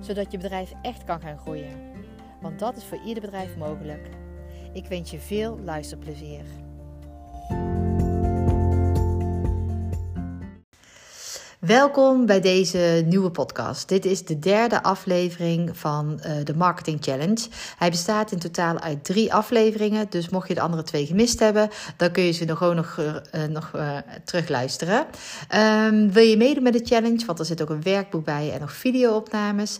zodat je bedrijf echt kan gaan groeien. Want dat is voor ieder bedrijf mogelijk. Ik wens je veel luisterplezier. Welkom bij deze nieuwe podcast. Dit is de derde aflevering van uh, de Marketing Challenge. Hij bestaat in totaal uit drie afleveringen. Dus mocht je de andere twee gemist hebben, dan kun je ze nog gewoon nog, uh, nog terugluisteren. Um, wil je meedoen met de challenge? Want er zit ook een werkboek bij en nog videoopnames.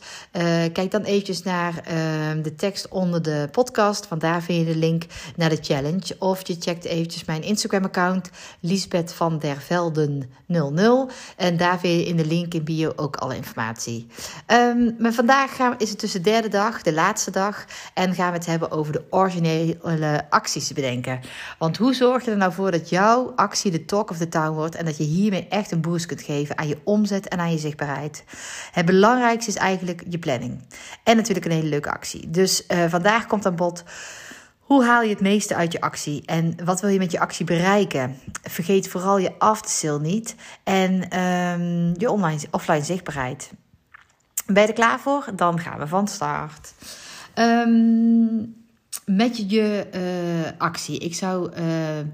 kijk dan eventjes naar ehm, de tekst onder de podcast. Want daar vind je de link naar de challenge. Of je checkt eventjes mijn Instagram-account, Liesbeth van der Velden 00. En daar je in de link in bio ook alle informatie. Um, maar vandaag gaan, is het dus de derde dag, de laatste dag. En gaan we het hebben over de originele acties bedenken. Want hoe zorg je er nou voor dat jouw actie de talk of the town wordt. En dat je hiermee echt een boost kunt geven aan je omzet en aan je zichtbaarheid. Het belangrijkste is eigenlijk je planning. En natuurlijk een hele leuke actie. Dus uh, vandaag komt aan bod. Hoe haal je het meeste uit je actie en wat wil je met je actie bereiken? Vergeet vooral je after niet en um, je online, offline zichtbaarheid. Ben je er klaar voor? Dan gaan we van start. Um, met je uh, actie. Ik zou uh,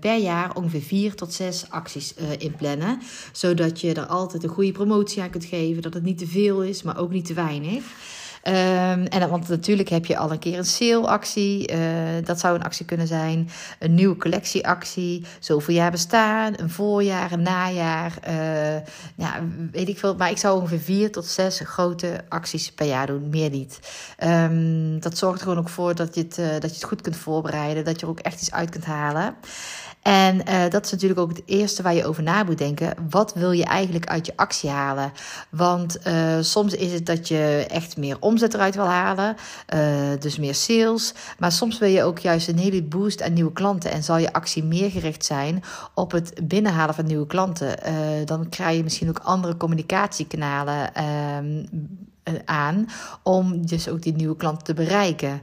per jaar ongeveer vier tot zes acties uh, inplannen. Zodat je er altijd een goede promotie aan kunt geven. Dat het niet te veel is, maar ook niet te weinig. Um, en, want natuurlijk heb je al een keer een sale-actie. Uh, dat zou een actie kunnen zijn. Een nieuwe collectieactie. Zoveel jaar bestaan. Een voorjaar, een najaar. Uh, ja, weet ik veel. Maar ik zou ongeveer vier tot zes grote acties per jaar doen. Meer niet. Um, dat zorgt er gewoon ook voor dat je, het, uh, dat je het goed kunt voorbereiden. Dat je er ook echt iets uit kunt halen. En dat is natuurlijk ook het eerste waar je over na moet denken. Wat wil je eigenlijk uit je actie halen? Want soms is het dat je echt meer omzet eruit wil halen, uh, dus meer sales. Maar soms wil je ook juist een hele boost aan nieuwe klanten. En zal je actie meer gericht zijn op het binnenhalen van nieuwe klanten. dan krijg je misschien ook andere communicatiekanalen ehm, eh, aan om dus ook die nieuwe klanten te bereiken.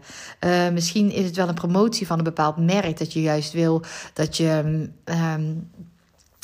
Misschien is het wel een promotie van een bepaald merk dat je juist wil dat je um,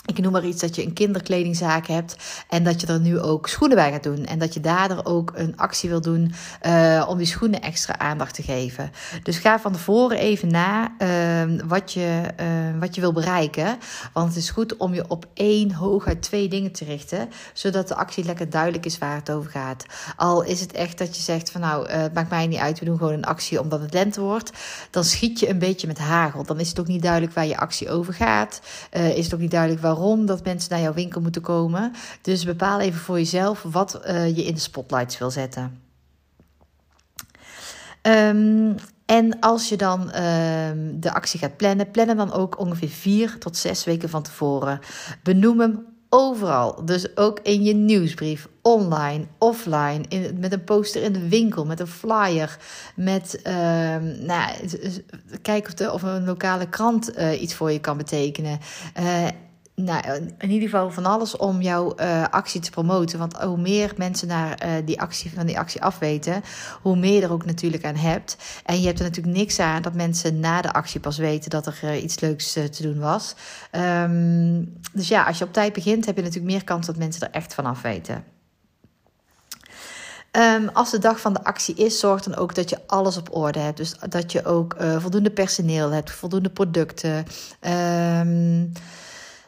ik noem maar iets dat je een kinderkledingzaak hebt en dat je er nu ook schoenen bij gaat doen. En dat je daardoor ook een actie wil doen uh, om die schoenen extra aandacht te geven. Dus ga van tevoren even na uh, wat, je, uh, wat je wil bereiken. Want het is goed om je op één, hooguit twee dingen te richten. Zodat de actie lekker duidelijk is waar het over gaat. Al is het echt dat je zegt van nou, het maakt mij niet uit, we doen gewoon een actie omdat het lente wordt. Dan schiet je een beetje met hagel. Dan is het ook niet duidelijk waar je actie over gaat. is het ook niet duidelijk waarom waarom dat mensen naar jouw winkel moeten komen. Dus bepaal even voor jezelf wat uh, je in de spotlights wil zetten. Um, en als je dan uh, de actie gaat plannen, plan hem dan ook ongeveer vier tot zes weken van tevoren. Benoem hem overal. Dus ook in je nieuwsbrief, online, offline, in, met een poster in de winkel, met een flyer, met uh, nou, kijk of, de, of een lokale krant uh, iets voor je kan betekenen. Uh, nou, in ieder geval van alles om jouw uh, actie te promoten. Want hoe meer mensen naar uh, die actie, van die actie afweten, hoe meer je er ook natuurlijk aan hebt. En je hebt er natuurlijk niks aan dat mensen na de actie pas weten dat er iets leuks te doen was. Um, dus ja, als je op tijd begint, heb je natuurlijk meer kans dat mensen er echt van af weten. Um, als de dag van de actie is, zorg dan ook dat je alles op orde hebt. Dus dat je ook voldoende personeel hebt, voldoende producten. Um,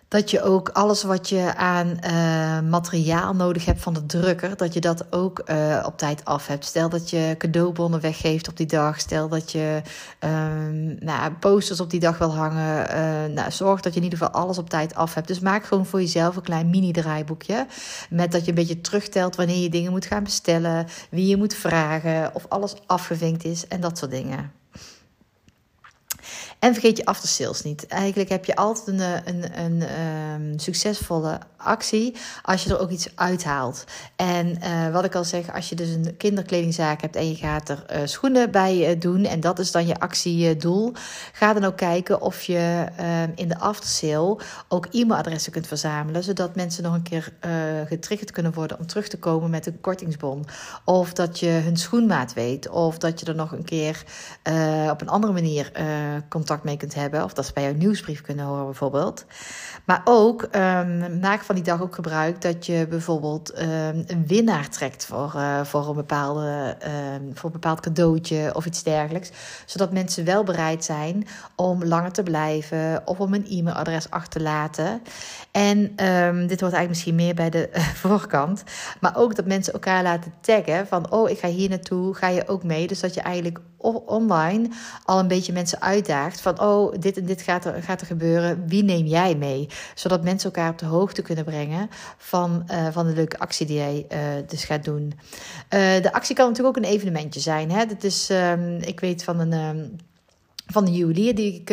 dat je ook alles wat je aan uh, materiaal nodig hebt van de drukker, dat je dat ook uh, op tijd af hebt. Stel dat je cadeaubonnen weggeeft op die dag. Stel dat je um, nou, posters op die dag wil hangen. Uh, nou, zorg dat je in ieder geval alles op tijd af hebt. Dus maak gewoon voor jezelf een klein mini-draaiboekje. Met dat je een beetje terugtelt wanneer je dingen moet gaan bestellen, wie je moet vragen, of alles afgevinkt is en dat soort dingen. En vergeet je after sales niet. Eigenlijk heb je altijd een, een, een, um, succesvolle actie als je er ook iets uithaalt. En uh, wat ik al zeg, als je dus een kinderkledingzaak hebt en je gaat er uh, schoenen bij doen en dat is dan je actiedoel, ga dan ook kijken of je in de aftersale ook e-mailadressen kunt verzamelen, zodat mensen nog een keer getriggerd kunnen worden om terug te komen met een kortingsbon. Of dat je hun schoenmaat weet, of dat je er nog een keer op een andere manier contact mee kunt hebben, of dat ze bij jouw nieuwsbrief kunnen horen bijvoorbeeld. Maar ook um, maak van die dag ook gebruik dat je bijvoorbeeld um, een winnaar trekt voor, uh, voor, een bepaalde, um, voor een bepaald cadeautje of iets dergelijks. Zodat mensen wel bereid zijn om langer te blijven of om een e-mailadres achter te laten. En dit wordt eigenlijk misschien meer bij de uh, voorkant. Maar ook dat mensen elkaar laten taggen van oh, ik ga hier naartoe, ga je ook mee? Dus dat je eigenlijk online al een beetje mensen uitdaagt van oh, dit en dit gaat er, gaat er gebeuren, wie neem jij mee? Zodat mensen elkaar op de hoogte kunnen brengen van, uh, van de leuke actie die jij uh, dus gaat doen. Uh, de actie kan natuurlijk ook een evenementje zijn. Hè? Dat is, um, ik weet van een. Um, van de juwelier die ik,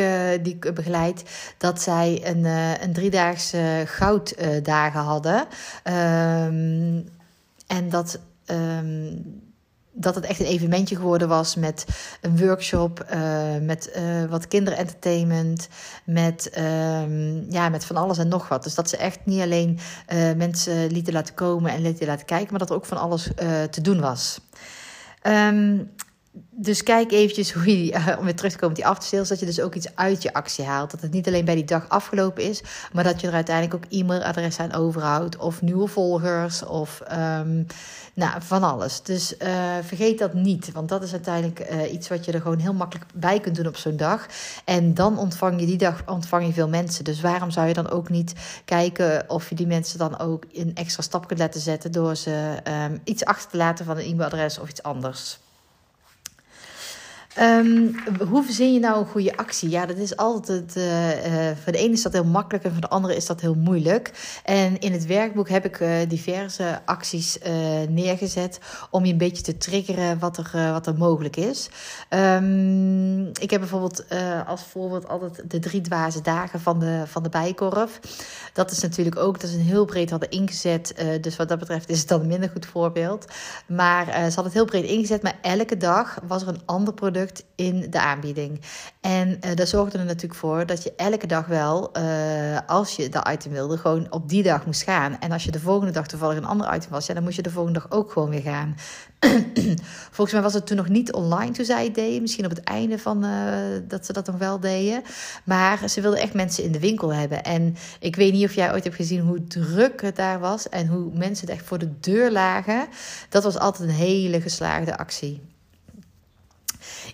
die ik begeleid, dat zij een, een driedaagse gouddagen hadden. Um, en dat um, dat het echt een evenementje geworden was met een workshop, uh, met uh, wat kinderentertainment, met, uh, ja, met van alles en nog wat. Dus dat ze echt niet alleen uh, mensen lieten laten komen en lieten laten kijken, maar dat er ook van alles te doen was. Um, dus kijk eventjes hoe je, uh, om weer terug te komen op die aftersales, dat je dus ook iets uit je actie haalt. Dat het niet alleen bij die dag afgelopen is, maar dat je er uiteindelijk ook e-mailadressen aan overhoudt. Of nieuwe volgers, of um, nou, van alles. Dus uh, vergeet dat niet, want dat is uiteindelijk uh, iets wat je er gewoon heel makkelijk bij kunt doen op zo'n dag. En dan ontvang je die dag ontvang je veel mensen. Dus waarom zou je dan ook niet kijken of je die mensen dan ook een extra stap kunt laten zetten door ze um, iets achter te laten van een e-mailadres of iets anders. Um, hoe verzin je nou een goede actie? Ja, dat is altijd. Uh, voor de ene is dat heel makkelijk en voor de andere is dat heel moeilijk. En in het werkboek heb ik uh, diverse acties neergezet om je een beetje te triggeren wat er, wat er mogelijk is. Um, ik heb bijvoorbeeld als voorbeeld altijd de drie dwaze dagen van de, van de bijkorf. Dat is natuurlijk ook, dat is een heel breed hadden ingezet. dus wat dat betreft is het dan een minder goed voorbeeld. Maar ze hadden het heel breed ingezet, maar elke dag was er een ander product in de aanbieding. En uh, daar zorgde er natuurlijk voor dat je elke dag wel, uh, als je dat item wilde, gewoon op die dag moest gaan. En als je de volgende dag toevallig een ander item was, dan moest je de volgende dag ook gewoon weer gaan. Volgens mij was het toen nog niet online toen zij het deden. Misschien op het einde van uh, dat ze dat nog wel deden. Maar ze wilden echt mensen in de winkel hebben. En ik weet niet of jij ooit hebt gezien hoe druk het daar was. En hoe mensen echt voor de deur lagen. Dat was altijd een hele geslaagde actie.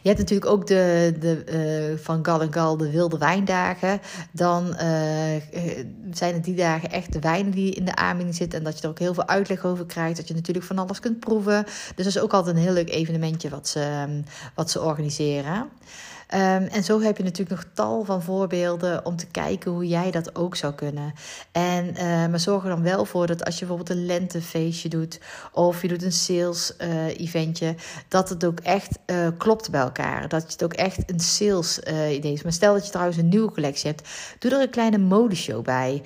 Je hebt natuurlijk ook de, de, uh, van Gal en Gal de wilde wijndagen. Dan uh, zijn het die dagen echt de wijnen die in de aanbieding zitten. En dat je er ook heel veel uitleg over krijgt. Dat je natuurlijk van alles kunt proeven. Dus dat is ook altijd een heel leuk evenementje wat ze, wat ze organiseren. Um, en zo heb je natuurlijk nog tal van voorbeelden om te kijken hoe jij dat ook zou kunnen. En maar zorg er dan wel voor dat als je bijvoorbeeld een lentefeestje doet of je doet een sales uh, eventje, dat het ook echt uh, klopt bij elkaar. Dat het ook echt een sales idee is. Maar stel dat je trouwens een nieuwe collectie hebt, doe er een kleine modeshow bij.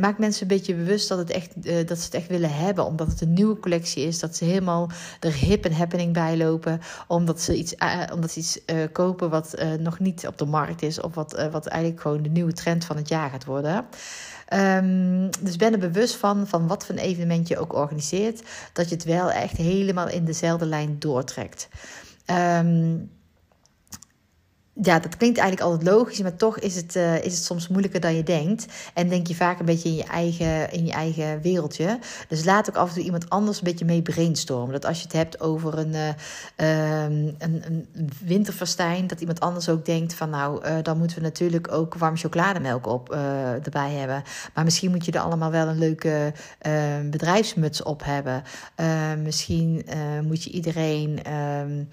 maak mensen een beetje bewust dat, het echt, dat ze het echt willen hebben, omdat het een nieuwe collectie is. Dat ze helemaal er hip en happening bij lopen, omdat ze iets, omdat ze iets kopen wat wat uh, nog niet op de markt is, of wat, uh, wat eigenlijk gewoon de nieuwe trend van het jaar gaat worden. Um, dus ben er bewust van, van wat voor een evenement je ook organiseert, dat je het wel echt helemaal in dezelfde lijn doortrekt. Um, ja, dat klinkt eigenlijk altijd logisch, maar toch is het, uh, is het soms moeilijker dan je denkt. En denk je vaak een beetje in je, eigen, in je eigen wereldje. Dus laat ook af en toe iemand anders een beetje mee brainstormen. Dat als je het hebt over een, uh, een, een, dat iemand anders ook denkt van nou, uh, dan moeten we natuurlijk ook warm chocolademelk op erbij hebben. Maar misschien moet je er allemaal wel een leuke bedrijfsmuts op hebben. misschien moet je iedereen ehm,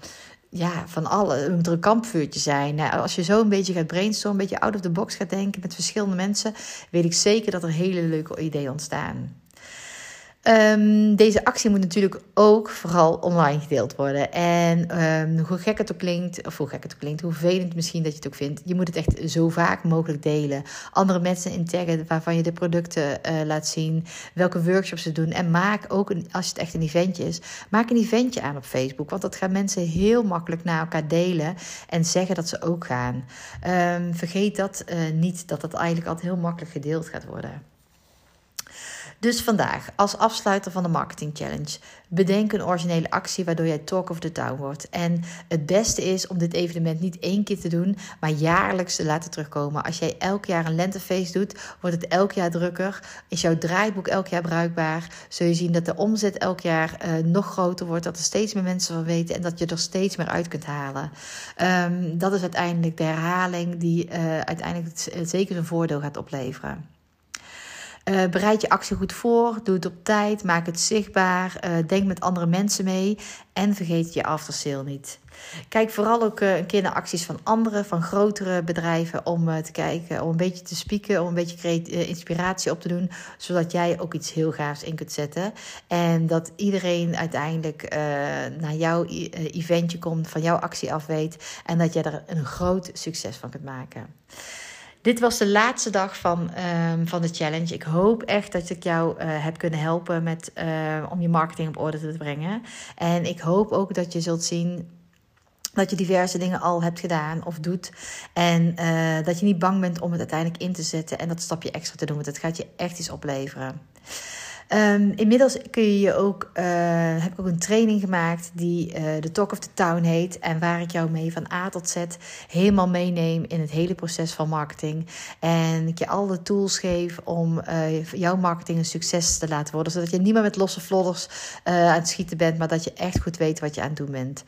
ja, van alle. Moet er een kampvuurtje zijn. Nou, als je zo een beetje gaat brainstormen, een beetje out of the box gaat denken met verschillende mensen, weet ik zeker dat er hele leuke ideeën ontstaan. Um, deze actie moet natuurlijk ook vooral online gedeeld worden. En um, hoe gek het ook klinkt, of hoe gek het ook klinkt, hoe vervelend misschien dat je het ook vindt, je moet het echt zo vaak mogelijk delen. Andere mensen in waarvan je de producten uh, laat zien, welke workshops ze doen. En maak ook, een, als het echt een eventje is, maak een eventje aan op Facebook. Want dat gaan mensen heel makkelijk naar elkaar delen en zeggen dat ze ook gaan. Um, vergeet dat uh, niet, dat dat eigenlijk altijd heel makkelijk gedeeld gaat worden. Dus vandaag, als afsluiter van de Marketing Challenge, bedenk een originele actie waardoor jij talk of the town wordt. En het beste is om dit evenement niet één keer te doen, maar jaarlijks te laten terugkomen. Als jij elk jaar een lentefeest doet, wordt het elk jaar drukker. Is jouw draaiboek elk jaar bruikbaar? Zul je zien dat de omzet elk jaar uh, nog groter wordt, dat er steeds meer mensen van weten en dat je er steeds meer uit kunt halen. Um, dat is uiteindelijk de herhaling die uh, uiteindelijk zeker een voordeel gaat opleveren. Uh, bereid je actie goed voor, doe het op tijd, maak het zichtbaar, uh, denk met andere mensen mee en vergeet je aftersale niet. Kijk vooral ook uh, een keer naar acties van andere, van grotere bedrijven, om te kijken, om een beetje te spieken, om een beetje inspiratie op te doen, zodat jij ook iets heel gaafs in kunt zetten. En dat iedereen uiteindelijk naar jouw eventje komt, van jouw actie af weet en dat jij er een groot succes van kunt maken. Dit was de laatste dag van, um, van de challenge. Ik hoop echt dat ik jou uh, heb kunnen helpen met, uh, om je marketing op orde te brengen. En ik hoop ook dat je zult zien dat je diverse dingen al hebt gedaan of doet. En uh, dat je niet bang bent om het uiteindelijk in te zetten en dat stapje extra te doen. Want het gaat je echt iets opleveren. Um, inmiddels kun je je ook, uh, heb ik ook een training gemaakt die uh, de Talk of the Town heet. En waar ik jou mee van A tot Z helemaal meeneem in het hele proces van marketing. En ik je alle tools geef om uh, jouw marketing een succes te laten worden. Zodat je niet meer met losse vlodders aan het schieten bent, maar dat je echt goed weet wat je aan het doen bent.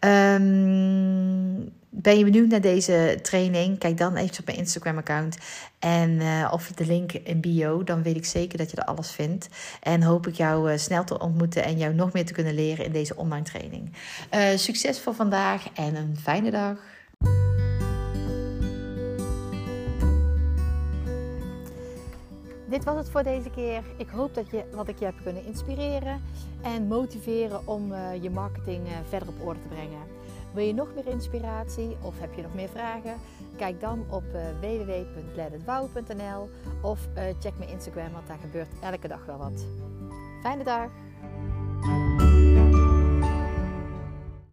Um, ben je benieuwd naar deze training? Kijk dan even op mijn Instagram-account. En uh, of de link in bio. Dan weet ik zeker dat je er alles vindt. En hoop ik jou uh, snel te ontmoeten en jou nog meer te kunnen leren in deze online training. Uh, succes voor vandaag en een fijne dag. Dit was het voor deze keer. Ik hoop dat je wat ik je heb kunnen inspireren en motiveren om je marketing verder op orde te brengen. Wil je nog meer inspiratie of heb je nog meer vragen? Kijk dan op uh, www.letitbouwen.nl of uh, check mijn Instagram, want daar gebeurt elke dag wel wat. Fijne dag!